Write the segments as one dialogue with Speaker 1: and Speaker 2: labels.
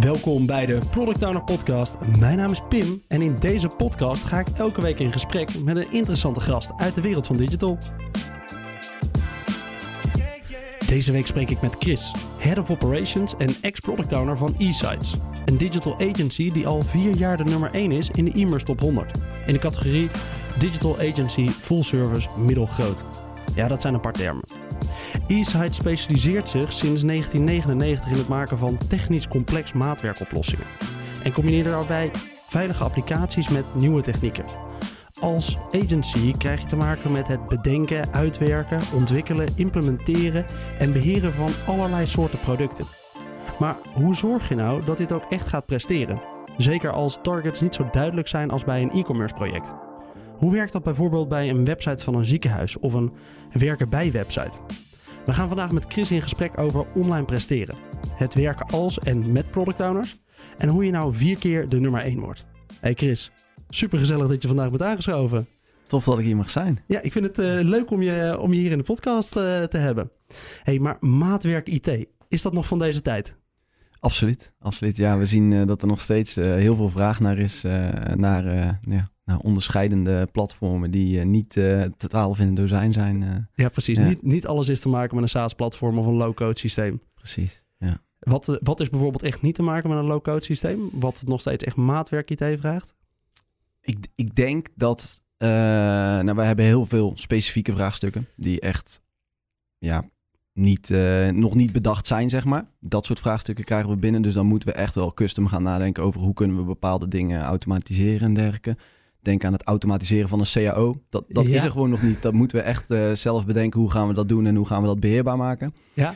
Speaker 1: Welkom bij de Product Owner Podcast. Mijn naam is Pim en in deze podcast ga ik elke week in gesprek met een interessante gast uit de wereld van digital. Deze week spreek ik met Chris, Head of Operations en ex-product owner van eSites. Een digital agency die al vier jaar de nummer 1 is in de e-commerce top 100. In de categorie Digital Agency Full Service Middelgroot. Ja, dat zijn een paar termen. eSite specialiseert zich sinds 1999 in het maken van technisch complex maatwerkoplossingen. En combineert daarbij veilige applicaties met nieuwe technieken. Als agency krijg je te maken met het bedenken, uitwerken, ontwikkelen, implementeren en beheren van allerlei soorten producten. Maar hoe zorg je nou dat dit ook echt gaat presteren? Zeker als targets niet zo duidelijk zijn als bij een e-commerce project. Hoe werkt dat bijvoorbeeld bij een website van een ziekenhuis of een werken bij website? We gaan vandaag met Chris in gesprek over online presteren. Het werken als en met product owners. En hoe je nou vier keer de nummer 1 wordt. Hey Chris, super gezellig dat je vandaag bent aangeschoven.
Speaker 2: Tof dat ik hier mag zijn.
Speaker 1: Ja, ik vind het uh, leuk om je, om je hier in de podcast uh, te hebben. Hey, maar maatwerk IT, is dat nog van deze tijd?
Speaker 2: Absoluut, absoluut. Ja, we zien uh, dat er nog steeds heel veel vraag naar is naar ja, nou, onderscheidende platformen die uh, niet uh, totaal in een dozijn zijn. Uh,
Speaker 1: ja, precies. Ja. Niet, niet alles is te maken met een SaaS-platform of een low-code systeem.
Speaker 2: Precies, ja.
Speaker 1: Wat, wat is bijvoorbeeld echt niet te maken met een low-code systeem? Wat nog steeds echt maatwerk IT vraagt?
Speaker 2: Ik, ik denk dat... nou, wij hebben heel veel specifieke vraagstukken die echt ja, niet, nog niet bedacht zijn, zeg maar. Dat soort vraagstukken krijgen we binnen. Dus dan moeten we echt wel custom gaan nadenken over hoe kunnen we bepaalde dingen automatiseren en dergelijke. Denk aan het automatiseren van een CAO. Dat, dat ja. is er gewoon nog niet. Dat moeten we echt uh, zelf bedenken. Hoe gaan we dat doen en hoe gaan we dat beheerbaar maken?
Speaker 1: Ja.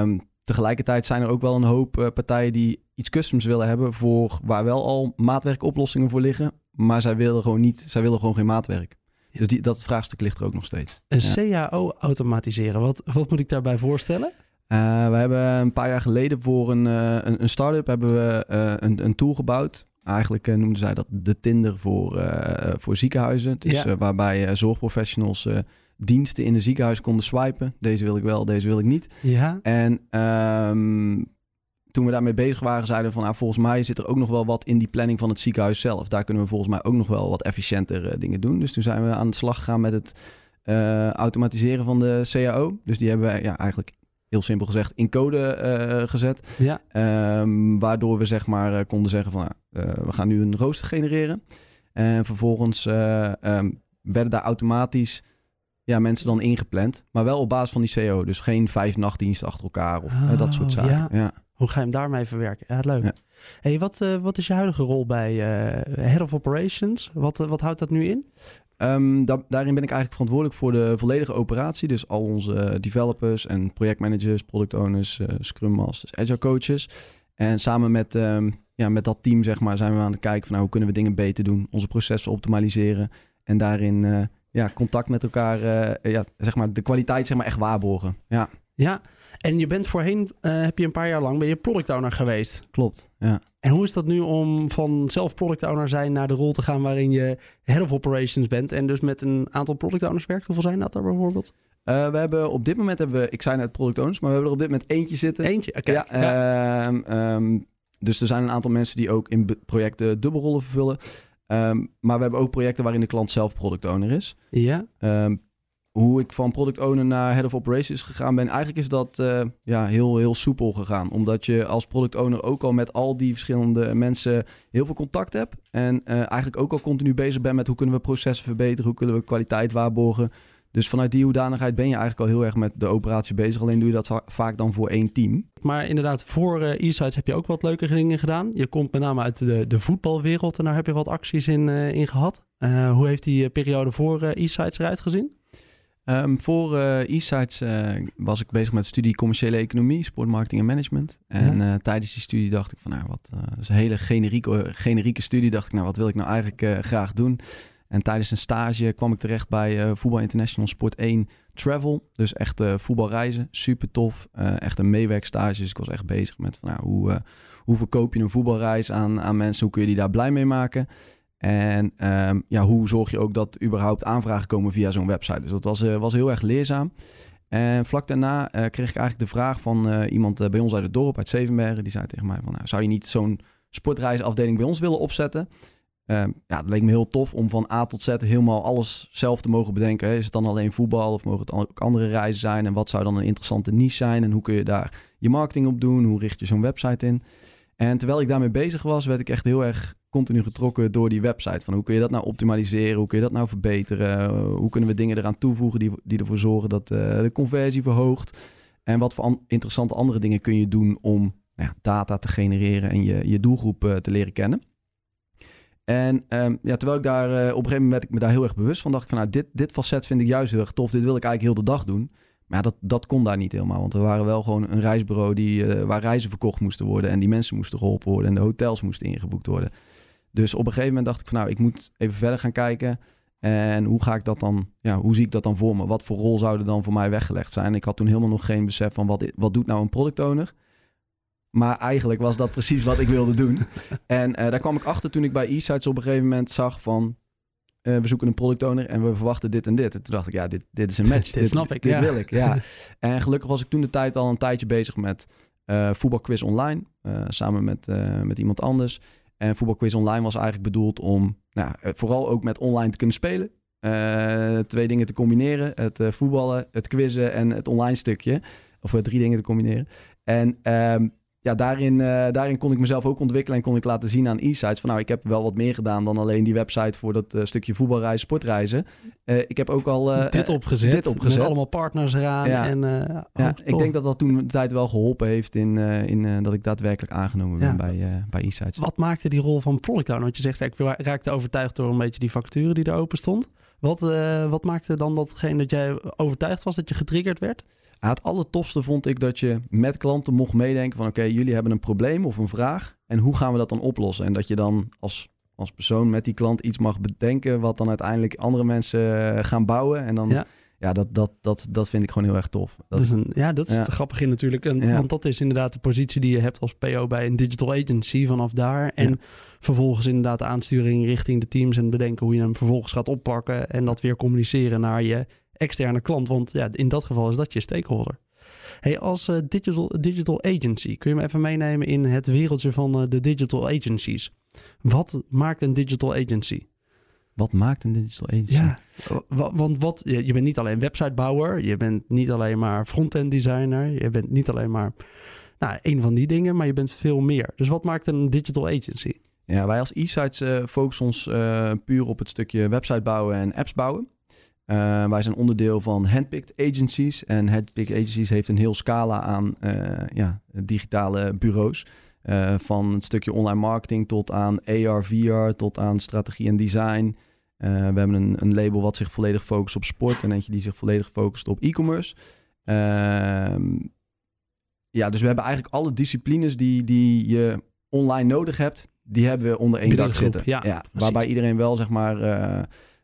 Speaker 2: Um, tegelijkertijd zijn er ook wel een hoop uh, partijen die iets customs willen hebben voor waar wel al maatwerkoplossingen voor liggen. Maar zij willen gewoon niet, zij willen gewoon geen maatwerk. Ja. Dus die, dat vraagstuk ligt er ook nog steeds.
Speaker 1: Een ja. CAO automatiseren. Wat, wat moet ik daarbij voorstellen?
Speaker 2: Uh, we hebben een paar jaar geleden voor een, een, een start-up hebben we een, een tool gebouwd. Eigenlijk uh, noemden zij dat de Tinder voor, uh, voor ziekenhuizen. Dus, ja. uh, waarbij zorgprofessionals diensten in een ziekenhuis konden swipen. Deze wil ik wel, deze wil ik niet.
Speaker 1: Ja.
Speaker 2: En um, toen we daarmee bezig waren, zeiden we van... Nou, volgens mij zit er ook nog wel wat in die planning van het ziekenhuis zelf. Daar kunnen we volgens mij ook nog wel wat efficiënter dingen doen. Dus toen zijn we aan de slag gegaan met het automatiseren van de CAO. Dus die hebben we ja, eigenlijk heel simpel gezegd, in code uh, gezet.
Speaker 1: Ja.
Speaker 2: Um, waardoor we zeg maar uh, konden zeggen van, uh, we gaan nu een rooster genereren. En vervolgens um, werden daar automatisch ja, mensen dan ingepland. Maar wel op basis van die CO. Dus geen vijf nachtdiensten achter elkaar of oh, dat soort zaken.
Speaker 1: Ja.
Speaker 2: ja.
Speaker 1: Hoe ga je hem daarmee verwerken? Ja, leuk. Ja. Hey, wat, wat is je huidige rol bij Head of Operations? Wat, wat houdt dat nu in?
Speaker 2: Da daarin ben ik eigenlijk verantwoordelijk voor de volledige operatie. Dus al onze developers en projectmanagers, product owners, uh, scrum masters, agile coaches. En samen met, um, ja, met dat team zeg maar, zijn we aan het kijken van nou, hoe kunnen we dingen beter doen, onze processen optimaliseren en daarin uh, ja, contact met elkaar, ja, zeg maar, de kwaliteit zeg maar, echt waarborgen. Ja.
Speaker 1: ja, en je bent voorheen, heb je een paar jaar lang, ben je product owner geweest.
Speaker 2: Klopt, ja.
Speaker 1: En hoe is dat nu om van zelf product owner zijn naar de rol te gaan waarin je head of operations bent en dus met een aantal product owners werkt? Hoeveel zijn dat er bijvoorbeeld?
Speaker 2: Uh, we hebben op dit moment hebben we, ik zei net product owners, maar we hebben er op dit moment eentje zitten.
Speaker 1: Eentje, oké.
Speaker 2: Okay. Ja, ja. Um, um, dus er zijn een aantal mensen die ook in projecten dubbelrollen vervullen. Um, maar we hebben ook projecten waarin de klant zelf product owner is.
Speaker 1: Ja
Speaker 2: hoe ik van product owner naar head of operations gegaan ben, eigenlijk is dat uh, ja, heel, heel soepel gegaan. Omdat je als product owner ook al met al die verschillende mensen heel veel contact hebt. En uh, eigenlijk ook al continu bezig bent met hoe kunnen we processen verbeteren, hoe kunnen we kwaliteit waarborgen. Dus vanuit die hoedanigheid ben je eigenlijk al heel erg met de operatie bezig. Alleen doe je dat va vaak dan voor één team.
Speaker 1: Maar inderdaad, voor uh, e-sites heb je ook wat leuke dingen gedaan. Je komt met name uit de, de voetbalwereld en daar heb je wat acties in, in gehad. hoe heeft die periode voor e-sites eruit gezien?
Speaker 2: Um, voor uh, e-sites uh, was ik bezig met de studie commerciële economie, sportmarketing en management. En ja. uh, tijdens die studie dacht ik van, nou, wat is een hele generieke, generieke studie. Dacht ik, nou, wat wil ik nou eigenlijk graag doen? En tijdens een stage kwam ik terecht bij Voetbal International Sport 1 Travel. Dus echt voetbalreizen, super tof. echt een meewerkstage. Dus ik was echt bezig met van, nou, hoe, hoe verkoop je een voetbalreis aan, aan mensen? Hoe kun je die daar blij mee maken? En um, ja, hoe zorg je ook dat überhaupt aanvragen komen via zo'n website? Dus dat was, uh, was heel erg leerzaam. En vlak daarna kreeg ik eigenlijk de vraag van iemand bij ons uit het dorp, uit Zevenbergen. Die zei tegen mij van, nou, zou je niet zo'n sportreisafdeling bij ons willen opzetten? Ehm, ja, dat leek me heel tof om van A tot Z helemaal alles zelf te mogen bedenken. Is het dan alleen voetbal of mogen het ook andere reizen zijn? En wat zou dan een interessante niche zijn? En hoe kun je daar je marketing op doen? Hoe richt je zo'n website in? En terwijl ik daarmee bezig was, werd ik echt heel erg continu getrokken door die website. Van hoe kun je dat nou optimaliseren? Hoe kun je dat nou verbeteren? Hoe kunnen we dingen eraan toevoegen die, die ervoor zorgen dat uh, de conversie verhoogt? En wat voor interessante andere dingen kun je doen om ja, data te genereren en je, je doelgroep uh, te leren kennen? En um, ja, terwijl ik daar uh, op een gegeven moment ik me daar heel erg bewust van, dacht ik van nou, dit, dit facet vind ik juist heel erg tof. Dit wil ik eigenlijk heel de dag doen. Maar dat, dat kon daar niet helemaal. Want we waren wel gewoon een reisbureau die, waar reizen verkocht moesten worden. En die mensen moesten geholpen worden. En de hotels moesten ingeboekt worden. Dus op een gegeven moment dacht ik van nou, ik moet even verder gaan kijken. En hoe ga ik dat dan, ja, hoe zie ik dat dan voor me? Wat voor rol zou er dan voor mij weggelegd zijn? Ik had toen helemaal nog geen besef van wat, wat doet nou een product owner? Maar eigenlijk was dat precies wat ik wilde doen. En uh, daar kwam ik achter toen ik bij e-sites op een gegeven moment zag van... Uh, we zoeken een product owner en we verwachten dit en dit. En toen dacht ik, ja, dit, dit is een match.
Speaker 1: dit, snap ik,
Speaker 2: Dit wil ik, ja. en gelukkig was ik toen de tijd al een tijdje bezig met uh, voetbalquiz online. samen met, met iemand anders. En voetbalquiz online was eigenlijk bedoeld om... Nou, vooral ook met online te kunnen spelen. twee dingen te combineren. Het voetballen, het quizzen en het online stukje. Of drie dingen te combineren. En... Um, ja, daarin, uh, daarin kon ik mezelf ook ontwikkelen en kon ik laten zien aan e-sites van nou, ik heb wel wat meer gedaan dan alleen die website voor dat uh, stukje voetbalreizen, sportreizen. Uh, ik heb ook al
Speaker 1: dit, opgezet, dit opgezet. Met allemaal partners eraan. Ja. En,
Speaker 2: ja, oh, ik denk dat dat toen de tijd wel geholpen heeft in, in dat ik daadwerkelijk aangenomen ben bij, bij e-sites.
Speaker 1: Wat maakte die rol van product owner? Want je zegt, ik raakte overtuigd door een beetje die vacature die er open stond. Wat, wat maakte dan datgene dat jij overtuigd was dat je getriggerd werd?
Speaker 2: het allertofste vond ik dat je met klanten mocht meedenken van... oké, jullie hebben een probleem of een vraag en hoe gaan we dat dan oplossen? En dat je dan als, als persoon met die klant iets mag bedenken... wat dan uiteindelijk andere mensen eh, gaan bouwen. En dan, ja, ja dat, dat, dat, dat vind ik gewoon heel erg tof.
Speaker 1: Dat, is een, ja, dat is ja. grappig in natuurlijk. En, Want dat is inderdaad de positie die je hebt als PO bij een digital agency vanaf daar. En vervolgens inderdaad de aansturing richting de teams... en bedenken hoe je hem vervolgens gaat oppakken... en dat weer communiceren naar je externe klant. Want ja, in dat geval is dat je stakeholder. Hey, als uh, digital, digital agency, kun je me even meenemen in het wereldje van uh, de digital agencies? Wat maakt een digital agency?
Speaker 2: Wat maakt een digital agency?
Speaker 1: Ja, want wat, je bent niet alleen websitebouwer, je bent niet alleen maar front-end designer, je bent niet alleen maar nou, een van die dingen, maar je bent veel meer. Dus wat maakt een digital agency?
Speaker 2: Ja, wij als e-sites uh, focussen ons puur op het stukje website bouwen en apps bouwen. Uh, wij zijn onderdeel van Handpicked Agencies. En Handpicked Agencies heeft een heel scala aan uh, ja, digitale bureaus. Uh, van het stukje online marketing tot aan AR, VR, tot aan strategie en design. we hebben een, een, label wat zich volledig focust op sport en eentje die zich volledig focust op e-commerce. Ehm, ja, dus we hebben eigenlijk alle disciplines die, die je online nodig hebt, die hebben we onder één dak zitten.
Speaker 1: Ja, ja
Speaker 2: waarbij iedereen wel zeg maar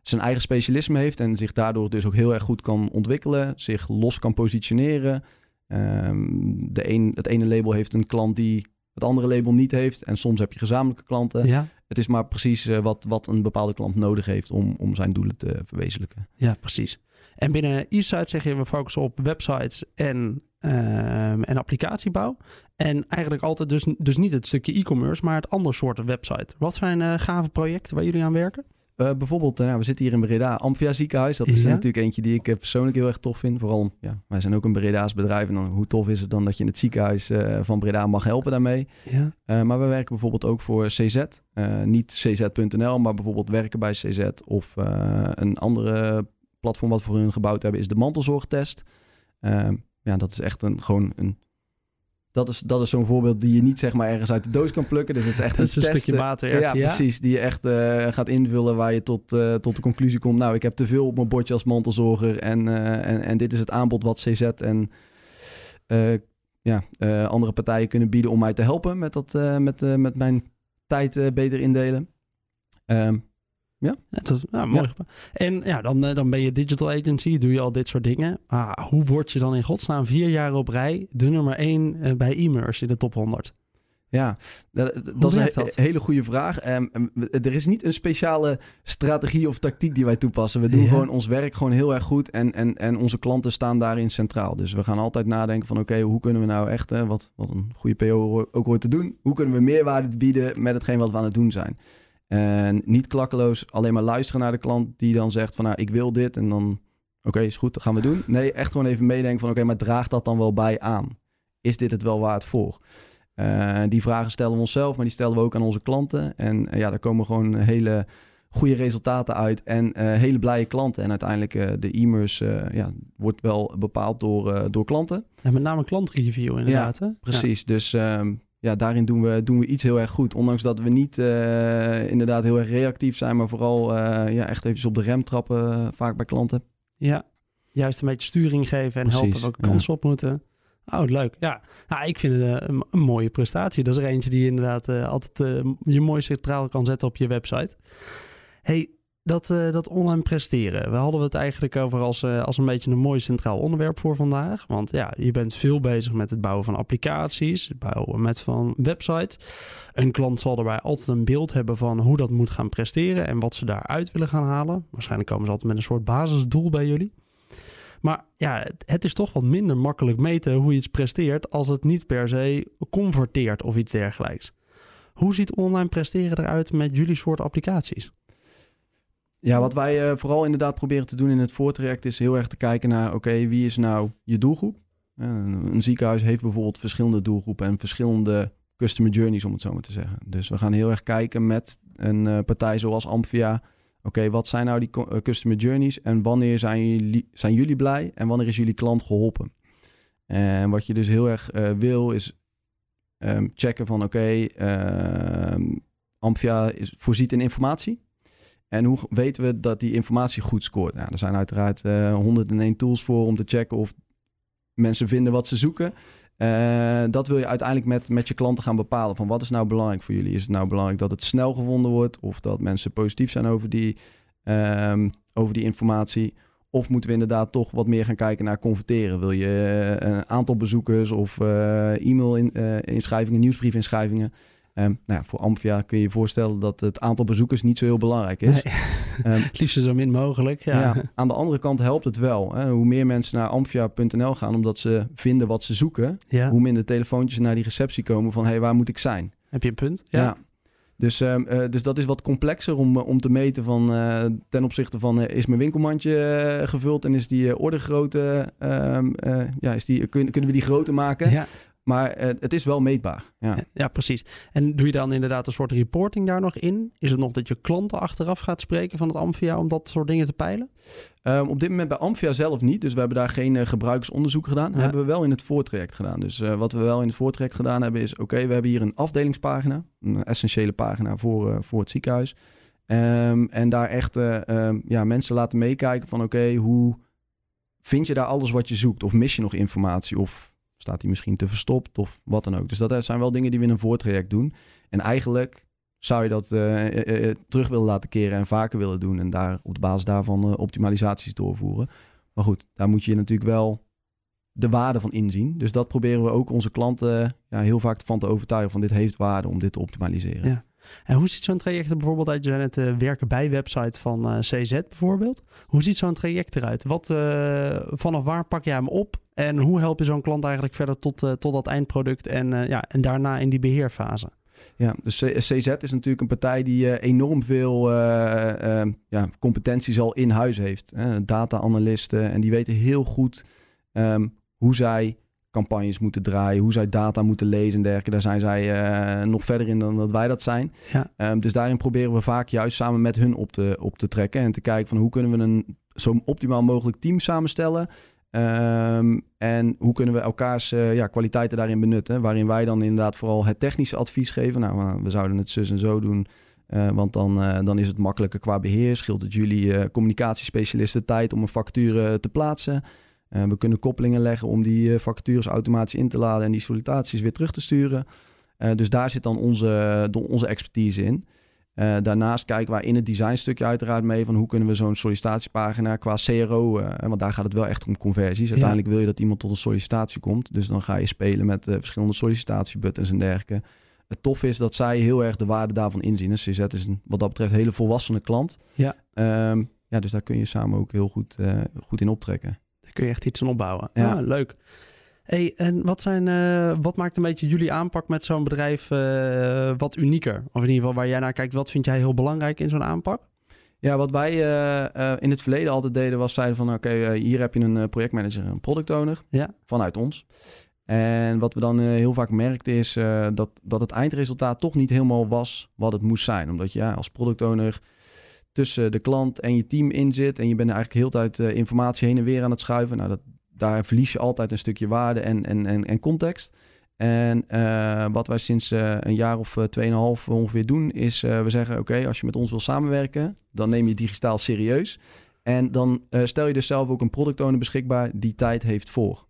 Speaker 2: zijn eigen specialisme heeft en zich daardoor dus ook heel erg goed kan ontwikkelen, zich los kan positioneren. Um, de een, het ene label heeft een klant die het andere label niet heeft. En soms heb je gezamenlijke klanten.
Speaker 1: Ja.
Speaker 2: Het is maar precies uh, wat, wat een bepaalde klant nodig heeft om, om zijn doelen te verwezenlijken.
Speaker 1: Ja, precies. En binnen e-site zeg je, we focussen op websites en, um, en applicatiebouw. En eigenlijk altijd dus, dus niet het stukje e-commerce, maar het andere soort website. Wat zijn uh, gave projecten waar jullie aan werken?
Speaker 2: Uh, bijvoorbeeld, uh, nou, we zitten hier in Breda, Amphia ziekenhuis. Dat is natuurlijk eentje die ik uh, persoonlijk heel erg tof vind. Vooral, ja, wij zijn ook een Breda's bedrijf. En dan, hoe tof is het dan dat je in het ziekenhuis van Breda mag helpen daarmee.
Speaker 1: Ja.
Speaker 2: maar we werken bijvoorbeeld ook voor CZ. niet cz.nl, maar bijvoorbeeld werken bij CZ. Of een andere platform wat we voor hun gebouwd hebben is de mantelzorgtest. ja, dat is echt een, gewoon een dat is, dat is zo'n voorbeeld die je niet zeg maar ergens uit de doos kan plukken. Dus het is echt
Speaker 1: een,
Speaker 2: een
Speaker 1: stukje water.
Speaker 2: Ja, precies. Die je echt uh, gaat invullen waar je tot, uh, tot de conclusie komt. Nou, ik heb te veel op mijn bordje als mantelzorger. En, uh, en, en dit is het aanbod wat CZ en ja, andere partijen kunnen bieden om mij te helpen met, dat, met, met mijn tijd beter indelen. Um, ja.
Speaker 1: dat is ja, mooi. En ja, dan, eh, dan ben je digital agency, doe je al dit soort dingen. Ah, hoe word je dan in godsnaam vier jaar op rij de nummer één eh, bij e-merse in de top 100?
Speaker 2: Ja, dat, dat is een hele goede vraag. Um, er is niet een speciale strategie of tactiek die wij toepassen. We doen gewoon ons werk gewoon heel erg goed en, en, en onze klanten staan daarin centraal. Dus we gaan altijd nadenken van oké, hoe kunnen we nou echt, hè, wat, wat een goede PO ook hoort te doen, hoe kunnen we meerwaarde bieden met hetgeen wat we aan het doen zijn. En niet klakkeloos alleen maar luisteren naar de klant die dan zegt van nou, ik wil dit en dan oké, is goed, dat gaan we doen. Nee, echt gewoon even meedenken van oké, maar draagt dat dan wel bij aan? Is dit het wel waard voor? Uh, die vragen stellen we onszelf, maar die stellen we ook aan onze klanten. En uh, ja, daar komen gewoon hele goede resultaten uit en uh, hele blije klanten. En uiteindelijk de e-mails ja, wordt wel bepaald door, door klanten.
Speaker 1: En met name klantreview inderdaad.
Speaker 2: Ja,
Speaker 1: hè?
Speaker 2: precies. Dus um, ja, daarin doen we, doen we iets heel erg goed. Ondanks dat we niet inderdaad heel erg reactief zijn, maar vooral ja, echt even op de rem trappen vaak bij klanten.
Speaker 1: Ja, juist een beetje sturing geven en Precies, helpen welke kansen op moeten. Oh, leuk. Ja, nou, ik vind het eh, een, mooie prestatie. Dat is er eentje die je inderdaad uh, altijd je mooi centraal kan zetten op je website. hey, dat, dat online presteren. We hadden het eigenlijk over als, als een beetje een mooi centraal onderwerp voor vandaag. Want ja, je bent veel bezig met het bouwen van applicaties, het bouwen met van websites. Een klant zal daarbij altijd een beeld hebben van hoe dat moet gaan presteren en wat ze daaruit willen gaan halen. Waarschijnlijk komen ze altijd met een soort basisdoel bij jullie. Maar ja, het is toch wat minder makkelijk meten hoe iets presteert als het niet per se converteert of iets dergelijks. Hoe ziet online presteren eruit met jullie soort applicaties?
Speaker 2: Ja, wat wij uh, vooral inderdaad proberen te doen in het voortraject is heel erg te kijken naar, oké, wie is nou je doelgroep? Uh, een ziekenhuis heeft bijvoorbeeld verschillende doelgroepen en verschillende customer journeys, om het zo maar te zeggen. Dus we gaan heel erg kijken met een uh, partij zoals Amphia Oké, wat zijn nou die eh, customer journeys en wanneer zijn jullie, zijn jullie blij en wanneer is jullie klant geholpen? En wat je dus heel erg wil is um, checken van oké, okay, uh, Amphia is, voorziet in informatie. En hoe weten we dat die informatie goed scoort? Nou, er zijn uiteraard uh, 101 tools voor om te checken of mensen vinden wat ze zoeken. Uh, dat wil je uiteindelijk met, met je klanten gaan bepalen. Van wat is nou belangrijk voor jullie? Is het nou belangrijk dat het snel gevonden wordt? Of dat mensen positief zijn over die, um, over die informatie? Of moeten we inderdaad toch wat meer gaan kijken naar converteren? Wil je uh, een aantal bezoekers of uh, e-mail-inschrijvingen, nieuwsbriefinschrijvingen? Um, nou ja, voor Amphia kun je je voorstellen dat het aantal bezoekers niet zo heel belangrijk is. Nee.
Speaker 1: Um, het liefst zo min mogelijk. Ja. ja.
Speaker 2: aan de andere kant helpt het wel. Hè? Hoe meer mensen naar amphia.nl gaan omdat ze vinden wat ze zoeken, ja. hoe minder telefoontjes naar die receptie komen van hé, hey, waar moet ik zijn?
Speaker 1: Heb je een punt? Ja. ja.
Speaker 2: Dus, um, uh, dus dat is wat complexer om, om te meten van uh, ten opzichte van uh, is mijn winkelmandje gevuld en is die ordegrootte, ja, is die, kun, kunnen we die groter maken? Ja. Maar uh, het is wel meetbaar. Ja.
Speaker 1: ja, precies. En doe je dan inderdaad een soort reporting daar nog in? Is het nog dat je klanten achteraf gaat spreken van het Amphia om dat soort dingen te peilen?
Speaker 2: Um, op dit moment bij Amphia zelf niet. Dus we hebben daar geen uh, gebruikersonderzoek gedaan. Dat hebben we wel in het voortraject gedaan. Dus uh, wat we wel in het voortraject gedaan hebben is... oké, we hebben hier een afdelingspagina. Een essentiële pagina voor, voor het ziekenhuis. Um, en daar echt um, ja, mensen laten meekijken van... oké, hoe vind je daar alles wat je zoekt? Of mis je nog informatie? Of staat hij misschien te verstopt of wat dan ook. Dus dat zijn wel dingen die we in een voortraject doen. En eigenlijk zou je dat uh, terug willen laten keren en vaker willen doen. En daar op de basis daarvan optimalisaties doorvoeren. Maar goed, daar moet je natuurlijk wel de waarde van inzien. Dus dat proberen we ook onze klanten ja, heel vaak van te overtuigen van dit heeft waarde om dit te optimaliseren.
Speaker 1: Ja. En hoe ziet zo'n traject er bijvoorbeeld uit? Je zei net uh, werken bij website van uh, CZ bijvoorbeeld. Hoe ziet zo'n traject eruit? Wat, uh, vanaf waar pak jij hem op? En hoe help je zo'n klant eigenlijk verder tot, tot dat eindproduct en, ja, en daarna in die beheerfase?
Speaker 2: Ja, dus CZ is natuurlijk een partij die enorm veel ja, competenties al in huis heeft. Data-analysten en die weten heel goed um, hoe zij campagnes moeten draaien, hoe zij data moeten lezen en dergelijke. Daar zijn zij uh, nog verder in dan dat wij dat zijn. Ja. Um, dus daarin proberen we vaak juist samen met hun op te, op te trekken en te kijken van hoe kunnen we een zo optimaal mogelijk team samenstellen. Um, en hoe kunnen we elkaars uh, ja, kwaliteiten daarin benutten? Waarin wij dan inderdaad vooral het technische advies geven. Nou, we zouden het zus en zo doen. Uh, want dan, uh, dan is het makkelijker qua beheer. Scheelt het jullie communicatiespecialisten tijd om een factuur te plaatsen. Uh, we kunnen koppelingen leggen om die uh, vacatures automatisch in te laden en die sollicitaties weer terug te sturen. Uh, dus daar zit dan onze, onze expertise in. daarnaast kijken wij in het designstukje uiteraard mee van hoe kunnen we zo'n sollicitatiepagina qua CRO, want daar gaat het wel echt om conversies. Uiteindelijk wil je dat iemand tot een sollicitatie komt. Dus dan ga je spelen met verschillende sollicitatiebuttons en dergelijke. het tof is dat zij heel erg de waarde daarvan inzien. Dus CZ is een, wat dat betreft een hele volwassene klant.
Speaker 1: Ja.
Speaker 2: Ehm, ja, dus daar kun je samen ook heel goed, goed in optrekken.
Speaker 1: Kun je echt iets aan opbouwen. Ja, ah, leuk. Hey, en wat, zijn, uh, wat maakt een beetje jullie aanpak met zo'n bedrijf uh, wat unieker? Of in ieder geval waar jij naar kijkt, wat vind jij heel belangrijk in zo'n aanpak?
Speaker 2: Ja, wat wij uh, in het verleden altijd deden was zeiden van... oké, hier heb je een projectmanager en een product owner
Speaker 1: ja.
Speaker 2: vanuit ons. En wat we dan heel vaak merkten is dat, dat het eindresultaat toch niet helemaal was wat het moest zijn. Omdat je ja, als product owner tussen de klant en je team in zit... en je bent eigenlijk heel tijd informatie heen en weer aan het schuiven. Nou, dat, daar verlies je altijd een stukje waarde en, en, en, en context. En uh, wat wij sinds uh, een jaar of tweeënhalf ongeveer doen, is we zeggen: Oké, als je met ons wil samenwerken, dan neem je digitaal serieus. En dan stel je dus zelf ook een product owner beschikbaar die tijd heeft voor.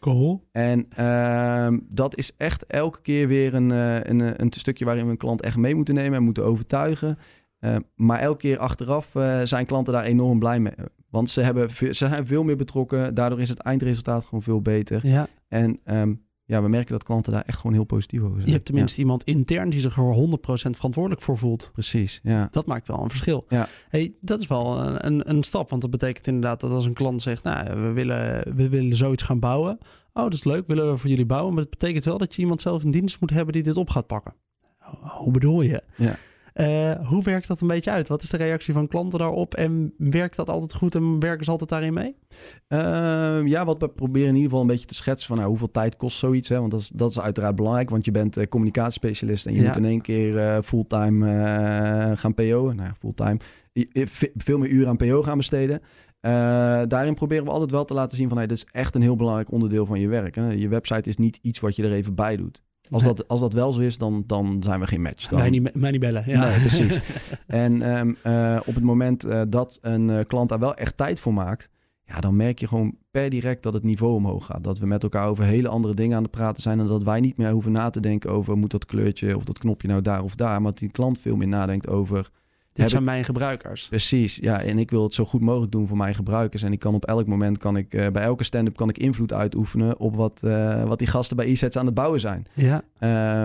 Speaker 1: Cool.
Speaker 2: En ehm, dat is echt elke keer weer een, een, een stukje waarin we een klant echt mee moeten nemen en moeten overtuigen. Maar elke keer achteraf zijn klanten daar enorm blij mee, want ze, hebben, ze zijn veel meer betrokken. Daardoor is het eindresultaat gewoon veel beter.
Speaker 1: Ja.
Speaker 2: En um, ja, we merken dat klanten daar echt gewoon heel positief over zijn.
Speaker 1: Je hebt tenminste iemand intern die zich er 100% verantwoordelijk voor voelt.
Speaker 2: Precies, ja.
Speaker 1: Dat maakt wel een verschil.
Speaker 2: Ja.
Speaker 1: Hey, dat is wel een, een, een stap, want dat betekent inderdaad dat als een klant zegt, nou, we willen, we willen zoiets gaan bouwen. Oh, dat is leuk, willen we voor jullie bouwen. Maar het betekent wel dat je iemand zelf in dienst moet hebben die dit op gaat pakken. Hoe bedoel je?
Speaker 2: Ja.
Speaker 1: Uh, hoe werkt dat een beetje uit? Wat is de reactie van klanten daarop? En werkt dat altijd goed en werken ze altijd daarin mee?
Speaker 2: Uh, ja, wat we proberen in ieder geval een beetje te schetsen van nou, hoeveel tijd kost zoiets. Hè? Want dat is, dat is uiteraard belangrijk, want je bent uh, communicatiespecialist en je ja. moet in één keer eh, fulltime gaan PO. Nou, fulltime. Veel meer uren aan PO gaan besteden. daarin proberen we altijd wel te laten zien van hey, dit is echt een heel belangrijk onderdeel van je werk. Hè? Je website is niet iets wat je er even bij doet. Als, dat, als dat wel zo is, dan, dan zijn we geen match. Dan...
Speaker 1: Mij, niet, mij niet bellen. Ja.
Speaker 2: Nee, precies. en um, uh, op het moment uh, dat een uh, klant daar wel echt tijd voor maakt, ja, dan merk je gewoon per direct dat het niveau omhoog gaat. Dat we met elkaar over hele andere dingen aan het praten zijn. En dat wij niet meer hoeven na te denken over moet dat kleurtje of dat knopje nou daar of daar. Maar dat die klant veel meer nadenkt over
Speaker 1: dit zijn mijn gebruikers.
Speaker 2: Precies, ja. En ik wil het zo goed mogelijk doen voor mijn gebruikers. En ik kan op elk moment, kan ik, uh, bij elke stand-up kan ik invloed uitoefenen op wat, uh, wat die gasten bij e-sets aan het bouwen zijn.
Speaker 1: Ja.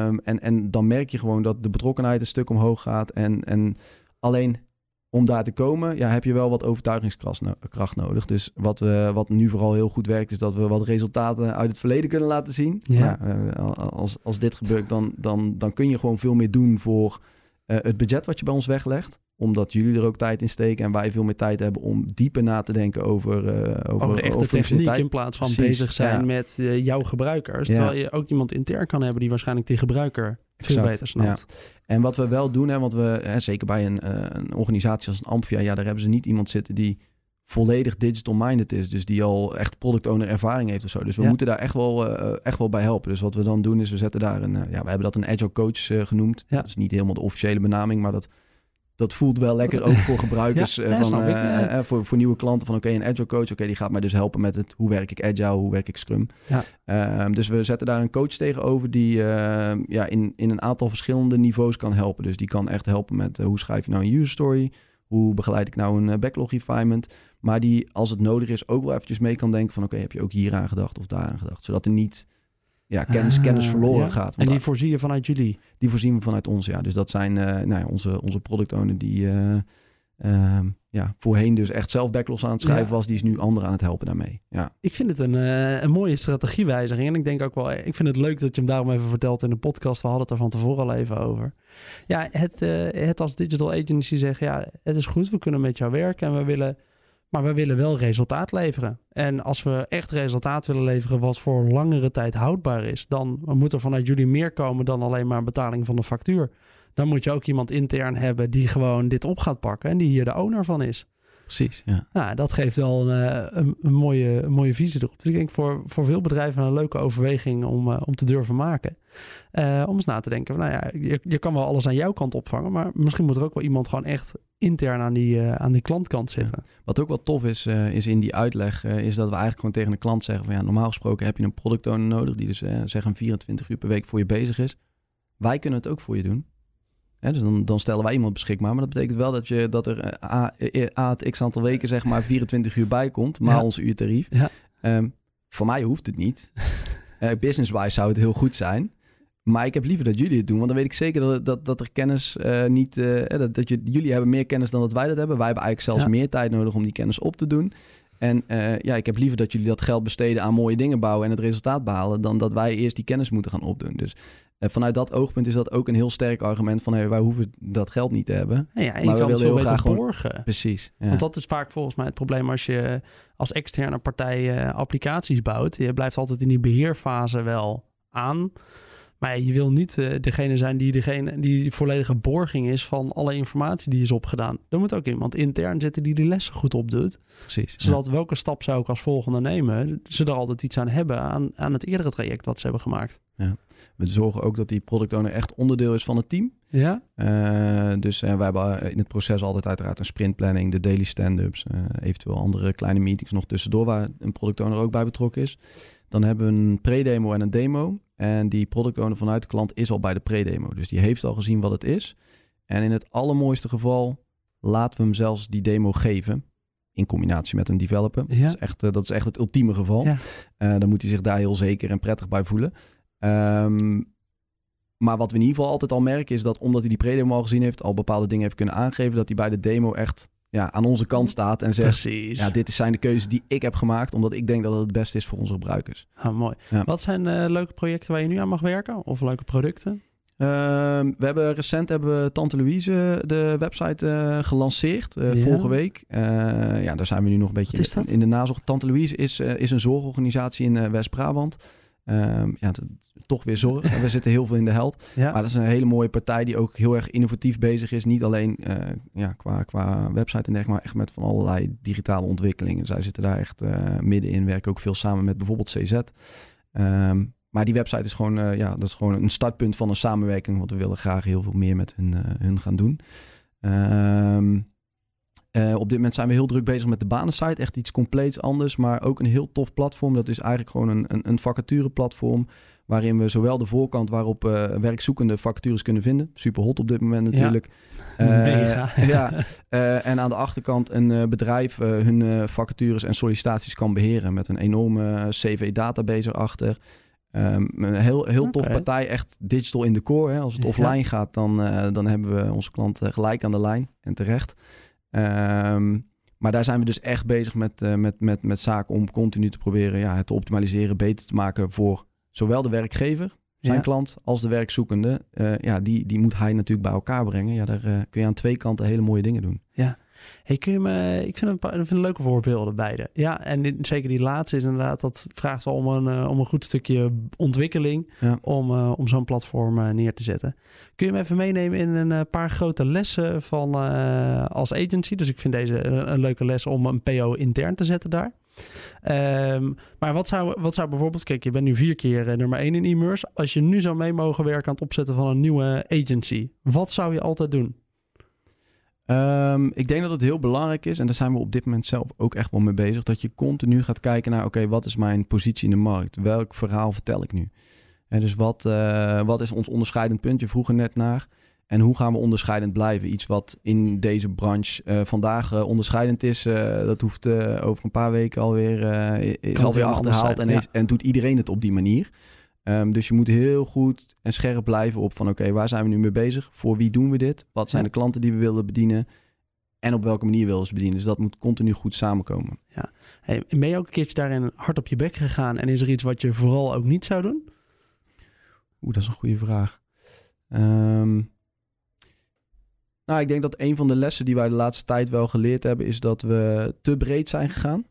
Speaker 2: Um, en, en dan merk je gewoon dat de betrokkenheid een stuk omhoog gaat. En, en alleen om daar te komen, ja, heb je wel wat overtuigingskracht no kracht nodig. Dus wat, we, wat nu vooral heel goed werkt, is dat we wat resultaten uit het verleden kunnen laten zien. Ja. uh, als, als dit gebeurt, dan, dan, dan kun je gewoon veel meer doen voor uh, het budget wat je bij ons weglegt omdat jullie er ook tijd in steken en wij veel meer tijd hebben om dieper na te denken over, uh, over,
Speaker 1: over de echte over techniek in plaats van Precies, bezig zijn ja. met uh, jouw gebruikers. Ja. Terwijl je ook iemand intern kan hebben die waarschijnlijk die gebruiker veel exact, beter snapt.
Speaker 2: Ja. En wat we wel doen, hè, want we, hè, zeker bij een, een organisatie als een Amphia, ja, daar hebben ze niet iemand zitten die volledig digital minded is. Dus die al echt product owner ervaring heeft of zo. Dus we ja. moeten daar echt wel, uh, echt wel bij helpen. Dus wat we dan doen is we zetten daar een, uh, ja, we hebben dat een agile coach uh, genoemd.
Speaker 1: Ja.
Speaker 2: Dat is niet helemaal de officiële benaming, maar dat dat voelt wel lekker ook voor gebruikers. ja, van, voor, voor nieuwe klanten van oké, okay, een agile coach. Oké, okay, die gaat mij dus helpen met het hoe werk ik agile, hoe werk ik scrum.
Speaker 1: Ja.
Speaker 2: Um, dus we zetten daar een coach tegenover die uh, ja, in, in een aantal verschillende niveaus kan helpen. Dus die kan echt helpen met hoe schrijf je nou een user story. Hoe begeleid ik nou een backlog refinement? Maar die, als het nodig is, ook wel eventjes mee kan denken van... oké, okay, heb je ook hier aan gedacht of daar aan gedacht? Zodat er niet ja, kennis, ah, kennis verloren ja. gaat.
Speaker 1: Want en die voorzien je vanuit jullie?
Speaker 2: Die voorzien we vanuit ons, ja. Dus dat zijn uh, nou ja, onze, onze product owner die uh, uh, ja, voorheen dus echt zelf backlogs aan het schrijven ja. was. Die is nu anderen aan het helpen daarmee. Ja.
Speaker 1: Ik vind het een, een mooie strategiewijziging. En ik denk ook wel, ik vind het leuk dat je hem daarom even vertelt in de podcast. We hadden het er van tevoren al even over. Ja, het, het als digital agency zeggen, ja, het is goed. We kunnen met jou werken en we willen maar we willen wel resultaat leveren. En als we echt resultaat willen leveren wat voor langere tijd houdbaar is, dan moet er vanuit jullie meer komen dan alleen maar betaling van de factuur. Dan moet je ook iemand intern hebben die gewoon dit op gaat pakken en die hier de owner van is.
Speaker 2: Precies, ja.
Speaker 1: Nou, dat geeft wel een, eh, een, een, mooie, een mooie visie erop. Dus ik denk voor, voor veel bedrijven een leuke overweging om, uh, om te durven maken. Uh, om eens na te denken, nou ja, je, je kan wel alles aan jouw kant opvangen, maar misschien moet er ook wel iemand gewoon echt intern aan die, uh, aan die klantkant zitten.
Speaker 2: Ja. Wat ook wel tof is, uh, is in die uitleg, uh, is dat we eigenlijk gewoon tegen de klant zeggen van ja, normaal gesproken heb je een product owner nodig die dus zeggen 24 uur per week voor je bezig is. Wij kunnen het ook voor je doen. Hè, dus dan, dan, stellen wij iemand beschikbaar. Maar dat betekent wel dat, je, dat er a, a, het x aantal weken zeg maar 24 uur bij komt, maar ja. ons uurtarief.
Speaker 1: Ja.
Speaker 2: Um, voor mij hoeft het niet. business-wise zou het heel goed zijn. Maar ik heb liever dat jullie het doen, want dan weet ik zeker dat, dat, dat er kennis uh, niet... Uh, dat, dat je, jullie hebben meer kennis dan dat wij dat hebben. Wij hebben eigenlijk zelfs meer tijd nodig om die kennis op te doen. En uh, ja, ik heb liever dat jullie dat geld besteden aan mooie dingen bouwen en het resultaat behalen, dan dat wij eerst die kennis moeten gaan opdoen. Dus uh, vanuit dat oogpunt is dat ook een heel sterk argument van hey, wij hoeven dat geld niet te hebben.
Speaker 1: Ja, en maar je kan het heel graag borgen.
Speaker 2: Gewoon... Precies.
Speaker 1: Ja. Want dat is vaak volgens mij het probleem als je als externe partij uh, applicaties bouwt. Je blijft altijd in die beheerfase wel aan. Maar je wil niet uh, degene zijn die, degene, die volledige borging is van alle informatie die is opgedaan. Er moet ook iemand intern zitten die die lessen goed opdoet.
Speaker 2: Precies.
Speaker 1: Zodat welke stap zou ik als volgende nemen, ze er altijd iets aan hebben aan, aan het eerdere traject wat ze hebben gemaakt.
Speaker 2: Ja. We zorgen ook dat die product owner echt onderdeel is van het team.
Speaker 1: Ja.
Speaker 2: Uh, dus uh, wij hebben in het proces altijd uiteraard een sprintplanning, de daily stand-ups, uh, eventueel andere kleine meetings nog tussendoor waar een product owner ook bij betrokken is. Dan hebben we een pre-demo en een demo. En die product owner vanuit de klant is al bij de pre-demo. Dus die heeft al gezien wat het is. En in het allermooiste geval laten we hem zelfs die demo geven. In combinatie met een developer. Ja. Dat, is echt, dat is echt het ultieme geval. Ja. dan moet hij zich daar heel zeker en prettig bij voelen. Um, maar wat we in ieder geval altijd al merken is dat omdat hij die pre-demo al gezien heeft, al bepaalde dingen heeft kunnen aangeven, dat hij bij de demo echt ja, aan onze kant staat en zegt:
Speaker 1: Precies.
Speaker 2: Ja, dit zijn de keuzes die ik heb gemaakt, omdat ik denk dat het het beste is voor onze gebruikers.
Speaker 1: Ah, mooi. Ja. Wat zijn uh, leuke projecten waar je nu aan mag werken? Of leuke producten?
Speaker 2: Uh, we hebben recent hebben we Tante Louise de website uh, gelanceerd uh, ja. vorige week. ja, daar zijn we nu nog een beetje in, in, de nazorg. Tante Louise is, is een zorgorganisatie in West-Brabant. Um, ja, toch weer zorg. we zitten heel veel in de held. Ja. Maar dat is een hele mooie partij die ook heel erg innovatief bezig is. Niet alleen uh, ja, qua, qua website en dergelijke, maar echt met van allerlei digitale ontwikkelingen. Zij zitten daar echt uh, middenin, werken ook veel samen met bijvoorbeeld CZ. Um, maar die website is gewoon, uh, ja, dat is gewoon een startpunt van een samenwerking. Want we willen graag heel veel meer met hun, hun gaan doen. Um, uh, op dit moment zijn we heel druk bezig met de banensite. Echt iets compleets anders, maar ook een heel tof platform. Dat is eigenlijk gewoon een, een, een vacatureplatform. Waarin we zowel de voorkant waarop uh, werkzoekende vacatures kunnen vinden. Super hot op dit moment natuurlijk.
Speaker 1: Ja, uh, Mega.
Speaker 2: ja. en aan de achterkant een bedrijf hun vacatures en sollicitaties kan beheren. Met een enorme CV-database erachter. Um, een heel, heel tof partij, echt digital in de core. Hè. Als het offline gaat, dan, dan hebben we onze klant gelijk aan de lijn en terecht. Um, maar daar zijn we dus echt bezig met, uh, met, met, met zaken om continu te proberen ja, het te optimaliseren, beter te maken voor zowel de werkgever, zijn ja. klant, als de werkzoekende. Uh, ja, die, die moet hij natuurlijk bij elkaar brengen. Ja, daar uh, kun je aan twee kanten hele mooie dingen doen.
Speaker 1: Ja, Hey, kun je me, ik vind het, vind het leuke voorbeelden beide. Ja, en zeker die laatste is inderdaad, dat vraagt wel om een, uh, om een goed stukje ontwikkeling ja. om, uh, om zo'n platform uh, neer te zetten. Kun je me even meenemen in een paar grote lessen van als agency? Dus ik vind deze een, een, leuke les om een PO intern te zetten daar. Um, maar wat zou, wat zou bijvoorbeeld, kijk, je bent nu vier keer nummer één in e-commerce. Als je nu zou mee mogen werken aan het opzetten van een nieuwe agency, wat zou je altijd doen?
Speaker 2: Um, ik denk dat het heel belangrijk is, en daar zijn we op dit moment zelf ook echt wel mee bezig, dat je continu gaat kijken naar, oké, okay, wat is mijn positie in de markt? Welk verhaal vertel ik nu? En dus wat, uh, wat is ons onderscheidend punt? Je vroeg er net naar. En hoe gaan we onderscheidend blijven? Iets wat in deze branche uh, vandaag uh, onderscheidend is, dat hoeft over een paar weken alweer, is alweer achterhaald en, heeft, ja. en doet iedereen het op die manier. Um, dus je moet heel goed en scherp blijven op van oké, okay, waar zijn we nu mee bezig? Voor wie doen we dit? Wat zijn ja. de klanten die we willen bedienen? En op welke manier willen ze bedienen? Dus dat moet continu goed samenkomen.
Speaker 1: Ja. Hey, ben je ook een keertje daarin hard op je bek gegaan? En is er iets wat je vooral ook niet zou doen?
Speaker 2: Oeh, dat is een goede vraag. Um, nou, ik denk dat een van de lessen die wij de laatste tijd wel geleerd hebben... is dat we te breed zijn gegaan.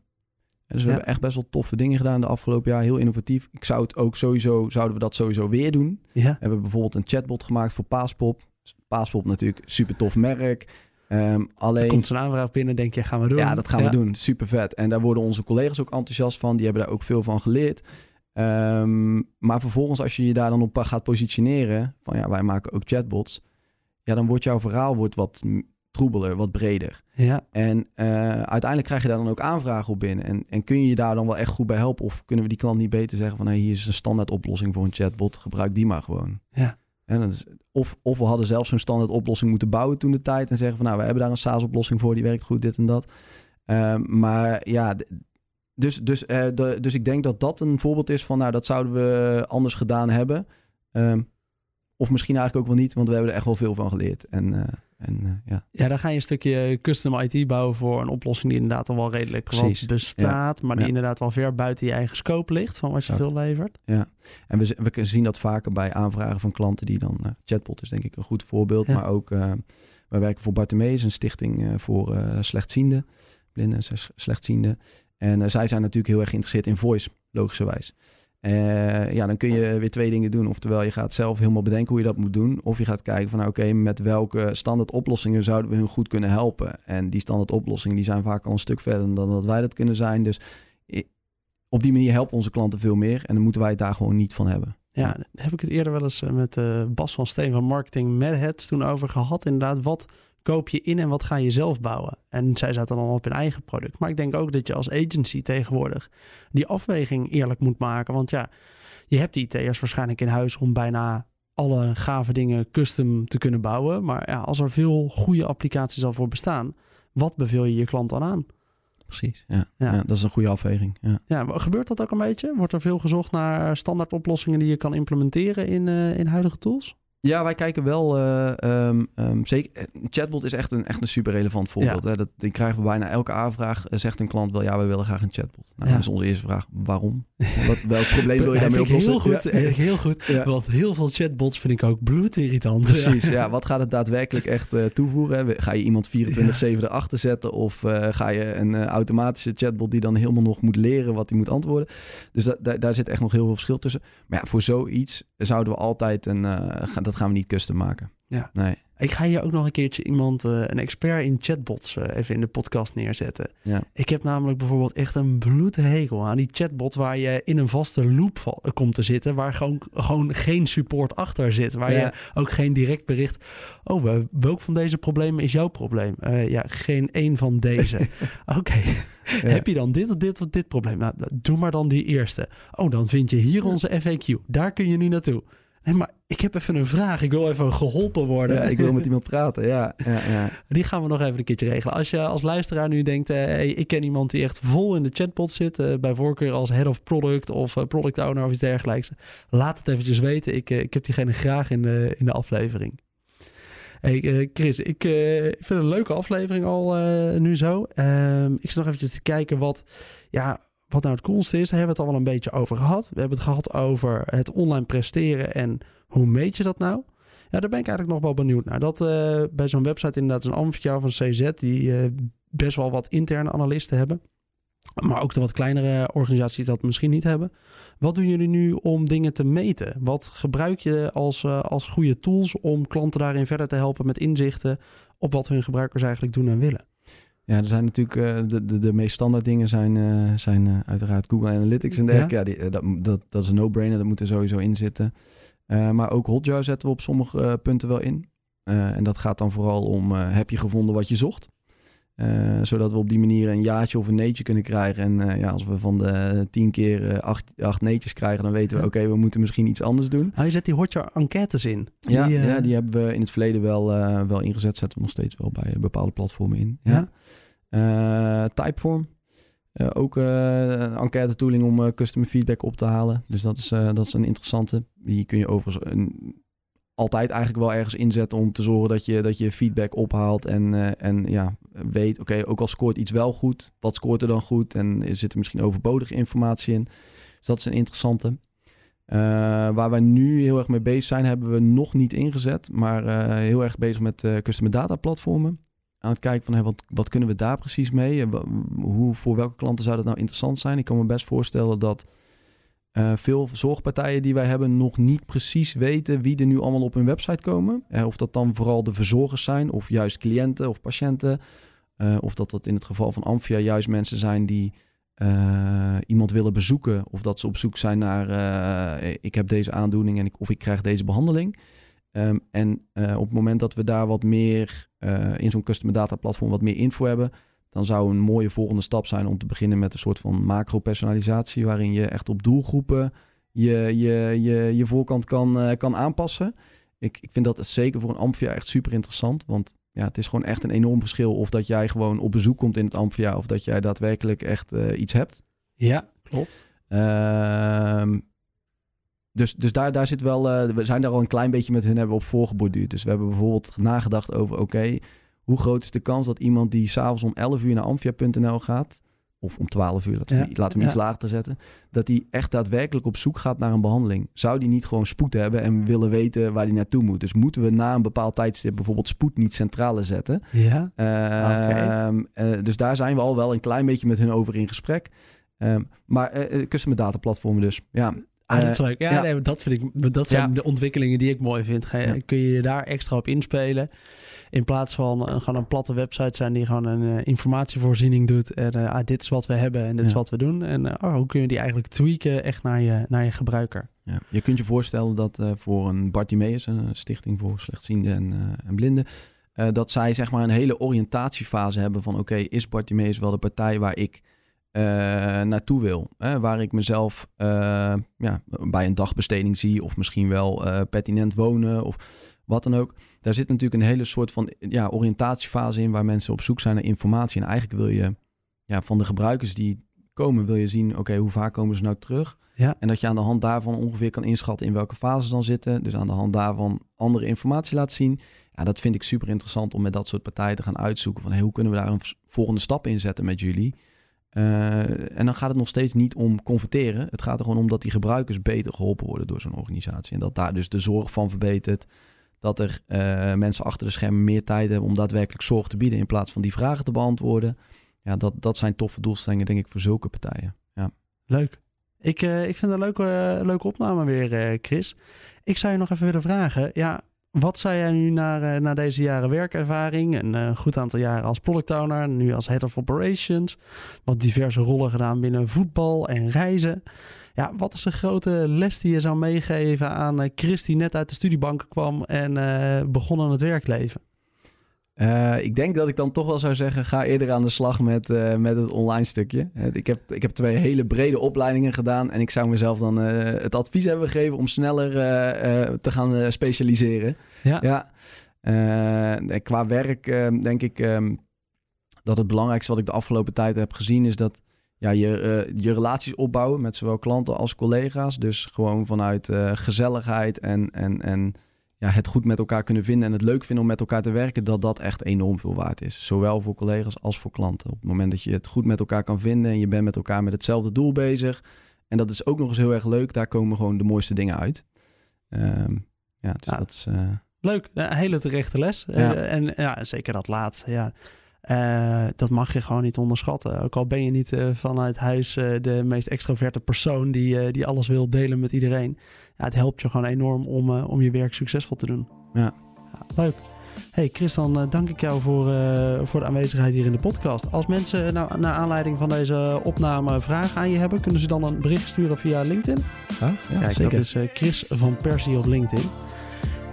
Speaker 2: Dus we ja. hebben echt best wel toffe dingen gedaan de afgelopen jaar. Heel innovatief. Ik zou het ook sowieso, zouden we dat sowieso weer doen.
Speaker 1: Ja.
Speaker 2: We hebben bijvoorbeeld een chatbot gemaakt voor Paaspop. Paaspop natuurlijk super tof merk. Um, alleen... Er
Speaker 1: komt zo'n aanvraag binnen, denk je, gaan we doen.
Speaker 2: Ja, dat gaan ja. we doen. Super vet. En daar worden onze collega's ook enthousiast van. Die hebben daar ook veel van geleerd. Um, maar vervolgens, als je je daar dan op gaat positioneren... van ja, wij maken ook chatbots... ja, dan wordt jouw verhaal wordt wat troebeler, wat breder.
Speaker 1: Ja.
Speaker 2: En uh, uiteindelijk krijg je daar dan ook aanvragen op binnen. En, en kun je je daar dan wel echt goed bij helpen? Of kunnen we die klant niet beter zeggen van... Hey, hier is een standaard oplossing voor een chatbot, gebruik die maar gewoon.
Speaker 1: Ja.
Speaker 2: En dat is, of, of we hadden zelfs zo'n standaard oplossing moeten bouwen toen de tijd... en zeggen van nou, we hebben daar een SaaS-oplossing voor, die werkt goed, dit en dat. Uh, maar ja, dus, dus, uh, de, dus ik denk dat dat een voorbeeld is van... nou, dat zouden we anders gedaan hebben... Um, Of misschien eigenlijk ook wel niet, want we hebben er echt wel veel van geleerd. En, uh, en ja.
Speaker 1: ja, dan ga je een stukje custom IT bouwen voor een oplossing die inderdaad al wel redelijk Precies. bestaat, maar die inderdaad wel ver buiten je eigen scope ligt van wat je veel levert.
Speaker 2: Ja, en we, we zien dat vaker bij aanvragen van klanten die dan, chatbot is denk ik een goed voorbeeld, maar ook wij werken voor Bartimeus, een stichting voor slechtzienden, blinden en slechtzienden. En zij zijn natuurlijk heel erg geïnteresseerd in voice, logischerwijs. Uh, ja, dan kun je weer twee dingen doen. Oftewel, je gaat zelf helemaal bedenken hoe je dat moet doen. Of je gaat kijken van, oké, met welke standaard oplossingen zouden we hun goed kunnen helpen. En die standaard oplossingen die zijn vaak al een stuk verder dan dat wij dat kunnen zijn. Dus op die manier helpen onze klanten veel meer. En dan moeten wij het daar gewoon niet van hebben.
Speaker 1: Ja, heb ik het eerder wel eens eh, met Bas van Steen van Marketing Madheads toen over gehad. Inderdaad, wat koop je in en wat ga je zelf bouwen? En zij zaten dan op hun eigen product. Maar ik denk ook dat je als agency tegenwoordig die afweging eerlijk moet maken. Want ja, je hebt die IT'ers waarschijnlijk in huis om bijna alle gave dingen custom te kunnen bouwen. Maar ja, als er veel goede applicaties al voor bestaan, wat beveel je je klant dan aan?
Speaker 2: Precies, ja. ja. ja dat is een goede afweging. Ja.
Speaker 1: ja, gebeurt dat ook een beetje? Wordt er veel gezocht naar standaard oplossingen die je kan implementeren in, uh, in huidige tools?
Speaker 2: Ja, wij kijken wel. Uh, um, zeker, eh, chatbot is echt een, echt een super relevant voorbeeld. Hè? Dat, die krijgen we bijna elke aanvraag. Uh, zegt een klant wel, ja, we willen graag een chatbot. Nou, Dat is onze eerste vraag. Waarom? Wat, welk probleem wil je daarmee oplossen?
Speaker 1: Heel goed, heel goed. Want heel veel chatbots vind ik ook bloedirritant.
Speaker 2: Precies, ja. Wat gaat het daadwerkelijk echt uh, toevoegen? Ga je iemand 24-7 erachter zetten? Of ga je een automatische chatbot die dan helemaal nog moet leren wat hij moet antwoorden? Dus da daar zit echt nog heel veel verschil tussen. Maar ja, voor zoiets zouden we altijd een... dat gaan we niet custom maken.
Speaker 1: Ja. Nee. Ik ga hier ook nog een keertje iemand, uh, een expert in chatbots, uh, even in de podcast neerzetten. Ja. Ik heb namelijk bijvoorbeeld echt een bloedhekel aan die chatbot waar je in een vaste loop uh, komt te zitten, waar gewoon, gewoon geen support achter zit, waar je ook geen direct bericht. Oh, welk van deze problemen is jouw probleem? ja, geen één van deze. Oké. Heb je dan dit of dit of dit probleem? Nou, doe maar dan die eerste. Oh, dan vind je hier onze FAQ. Daar kun je nu naartoe. Nee, maar ik heb even een vraag. Ik wil even geholpen worden.
Speaker 2: Ja, ik wil met iemand praten, ja, ja, ja.
Speaker 1: Die gaan we nog even een keertje regelen. Als je als luisteraar nu denkt... Eh, ik ken iemand die echt vol in de chatbot zit... Uh, bij voorkeur als head of product of uh, product owner of iets dergelijks... laat het eventjes weten. Ik, ik heb diegene graag in de, in de aflevering. Hey, Chris, ik vind het een leuke aflevering al nu zo. Ehm, ik zit nog eventjes te kijken wat... Ja, wat nou het coolste is, daar hebben we het al wel een beetje over gehad. We hebben het gehad over het online presteren en hoe meet je dat nou? Ja, daar ben ik eigenlijk nog wel benieuwd naar. Dat uh, bij zo'n website inderdaad een Amphia van CZ, die uh, best wel wat interne analisten hebben. Maar ook de wat kleinere organisaties dat misschien niet hebben. Wat doen jullie nu om dingen te meten? Wat gebruik je als, uh, als goede tools om klanten daarin verder te helpen met inzichten op wat hun gebruikers eigenlijk doen en willen?
Speaker 2: Ja, er zijn natuurlijk uh, de, de, de meest standaard dingen zijn, uh, zijn uh, uiteraard Google Analytics en dergelijke. Ja, ja die, dat, dat, dat is een no-brainer, dat moet er sowieso in zitten. maar ook Hotjar zetten we op sommige punten wel in. en dat gaat dan vooral om, heb je gevonden wat je zocht? Zodat we op die manier een jaartje of een neetje kunnen krijgen. En ja, als we van de tien keer acht, acht neetjes krijgen, dan weten we, oké, we moeten misschien iets anders doen.
Speaker 1: Ah, je zet die Hotjar enquêtes in.
Speaker 2: Ja, die, ja, die hebben we in het verleden wel, wel ingezet. Zetten we nog steeds wel bij bepaalde platformen in. ja? Uh, Typeform. Uh, ook uh, een enquête tooling om uh, customer feedback op te halen. Dus dat is, dat is een interessante. Die kun je overigens altijd eigenlijk wel ergens inzetten om te zorgen dat je, dat je feedback ophaalt. En, en ja, weet, oké, ook al scoort iets wel goed, wat scoort er dan goed? En zit er misschien overbodige informatie in? Dus dat is een interessante. waar wij nu heel erg mee bezig zijn, hebben we nog niet ingezet, maar heel erg bezig met customer data platformen aan het kijken van hey, wat, wat kunnen we daar precies mee? Hoe, voor welke klanten zou dat nou interessant zijn? Ik kan me best voorstellen dat uh, veel zorgpartijen die wij hebben nog niet precies weten wie er nu allemaal op hun website komen. Uh, of dat dan vooral de verzorgers zijn of juist cliënten of patiënten. Uh, of dat dat in het geval van Amphia juist mensen zijn die iemand willen bezoeken. Of dat ze op zoek zijn naar ik heb deze aandoening en ik, of ik krijg deze behandeling. Um, en op het moment dat we daar wat meer in zo'n customer data platform wat meer info hebben, dan zou een mooie volgende stap zijn om te beginnen met een soort van macro-personalisatie, waarin je echt op doelgroepen je, je, je, je voorkant kan, uh, kan aanpassen. Ik, ik vind dat zeker voor een Amphia echt super interessant, want ja, het is gewoon echt een enorm verschil of dat jij gewoon op bezoek komt in het Amphia of dat jij daadwerkelijk echt uh, iets hebt.
Speaker 1: Ja, klopt.
Speaker 2: Uh, dus dus daar, daar zit wel, eh, we zijn daar al een klein beetje met hun hebben op voorgeborduurd. Dus we hebben bijvoorbeeld nagedacht over, oké, hoe groot is de kans dat iemand die s'avonds om 11 uur naar amphia.nl gaat, of om 12 uur, laten we,
Speaker 1: Ja,
Speaker 2: laten we hem iets
Speaker 1: ja.
Speaker 2: lager te zetten, dat die echt daadwerkelijk op zoek gaat naar een behandeling. Zou die niet gewoon spoed hebben en willen weten waar die naartoe moet? Dus moeten we na een bepaald tijdstip bijvoorbeeld spoed niet centrale zetten?
Speaker 1: Ja.
Speaker 2: Eh, dus daar zijn we al wel een klein beetje met hun over in gesprek. Ehm, maar eh, customer data platformen dus, ja.
Speaker 1: Ah, dat is leuk. Ja,
Speaker 2: ja.
Speaker 1: Nee, maar dat vind ik. Dat zijn
Speaker 2: Ja.
Speaker 1: de ontwikkelingen die ik mooi vind. Ga je,
Speaker 2: Ja.
Speaker 1: Kun je je daar extra op inspelen? In plaats van eh, gewoon een platte website zijn die gewoon een eh, informatievoorziening doet. En eh, ah, dit is wat we hebben en dit is wat we doen. En oh, hoe kun je die eigenlijk tweaken echt naar je, naar je gebruiker?
Speaker 2: Ja. Je kunt je voorstellen dat voor een Bartimeus, een stichting voor slechtzienden en, en blinden, dat zij zeg maar een hele oriëntatiefase hebben van oké, is Bartimeus wel de partij waar ik naartoe wil? Hè? Waar ik mezelf ja, bij een dagbesteding zie of misschien wel eh, pertinent wonen of wat dan ook. Daar zit natuurlijk een hele soort van ja, oriëntatiefase in waar mensen op zoek zijn naar informatie. En eigenlijk wil je ja, van de gebruikers die komen, wil je zien, oké, hoe vaak komen ze nou terug?
Speaker 1: Ja.
Speaker 2: En dat je aan de hand daarvan ongeveer kan inschatten in welke fase ze dan zitten. Dus aan de hand daarvan andere informatie laat zien. Ja, dat vind ik super interessant om met dat soort partijen te gaan uitzoeken. Van hey, hoe kunnen we daar een volgende stap in zetten met jullie? Eh, en dan gaat het nog steeds niet om converteren. Het gaat er gewoon om dat die gebruikers beter geholpen worden door zo'n organisatie. En dat daar dus de zorg van verbetert. Dat er eh, mensen achter de schermen meer tijd hebben om daadwerkelijk zorg te bieden in plaats van die vragen te beantwoorden. Ja, dat, dat zijn toffe doelstellingen, denk ik, voor zulke partijen. Ja.
Speaker 1: Leuk. Ik, eh, ik vind een leuke, leuke opname weer, eh, Chris. Ik zou je nog even willen vragen. Ja, wat zou jij nu na, na deze jaren werkervaring, een goed aantal jaren als product owner, nu als head of operations, wat diverse rollen gedaan binnen voetbal en reizen. Ja, wat is de grote les die je zou meegeven aan eh, Chris die net uit de studiebanken kwam en eh, begon aan het werkleven?
Speaker 2: Eh, ik denk dat ik dan toch wel zou zeggen, ga eerder aan de slag met, met het online stukje. Ik, heb, ik heb twee hele brede opleidingen gedaan en ik zou mezelf dan het advies hebben gegeven om sneller te gaan specialiseren.
Speaker 1: Ja.
Speaker 2: Ja. Qua werk eh, denk ik ehm, dat het belangrijkste wat ik de afgelopen tijd heb gezien is dat ja, je, eh, je relaties opbouwen met zowel klanten als collega's. Dus gewoon vanuit eh, gezelligheid en, en, en ja, het goed met elkaar kunnen vinden en het leuk vinden om met elkaar te werken, dat dat echt enorm veel waard is. Zowel voor collega's als voor klanten. Op het moment dat je het goed met elkaar kan vinden en je bent met elkaar met hetzelfde doel bezig. En dat is ook nog eens heel erg leuk. Daar komen gewoon de mooiste dingen uit. Ehm, ja, dus
Speaker 1: Ja.
Speaker 2: dat is... eh,
Speaker 1: Leuk, een hele terechte les.
Speaker 2: Ja.
Speaker 1: En ja, zeker dat laatste. Ja. Eh, dat mag je gewoon niet onderschatten. Ook al ben je niet eh, vanuit huis eh, de meest extroverte persoon die, die alles wil delen met iedereen. Ja, het helpt je gewoon enorm om, om je werk succesvol te doen.
Speaker 2: Ja.
Speaker 1: leuk. Hey Chris, dan dank ik jou voor, voor de aanwezigheid hier in de podcast. Als mensen nou, naar aanleiding van deze opname vragen aan je hebben, kunnen ze dan een bericht sturen via LinkedIn?
Speaker 2: ja, ja,
Speaker 1: Kijk,
Speaker 2: zeker.
Speaker 1: dat is Chris van Persie op LinkedIn.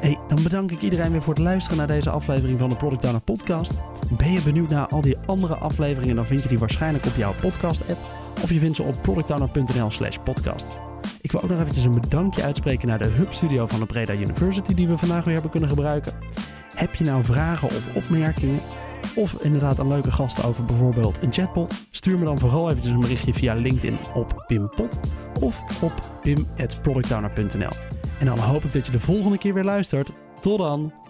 Speaker 1: Hey, dan bedank ik iedereen weer voor het luisteren naar deze aflevering van de Product Owner Podcast. Ben je benieuwd naar al die andere afleveringen, dan vind je die waarschijnlijk op jouw podcast-app. Of je vindt ze op productowner.nl slash podcast. Ik wil ook nog eventjes een bedankje uitspreken naar de Hub Studio van de Breda University die we vandaag weer hebben kunnen gebruiken. Heb je nou vragen of opmerkingen? Of inderdaad een leuke gast over bijvoorbeeld een chatbot? Stuur me dan vooral eventjes een berichtje via LinkedIn op pimpot of op pim.productowner.nl. En dan hoop ik dat je de volgende keer weer luistert. Tot dan!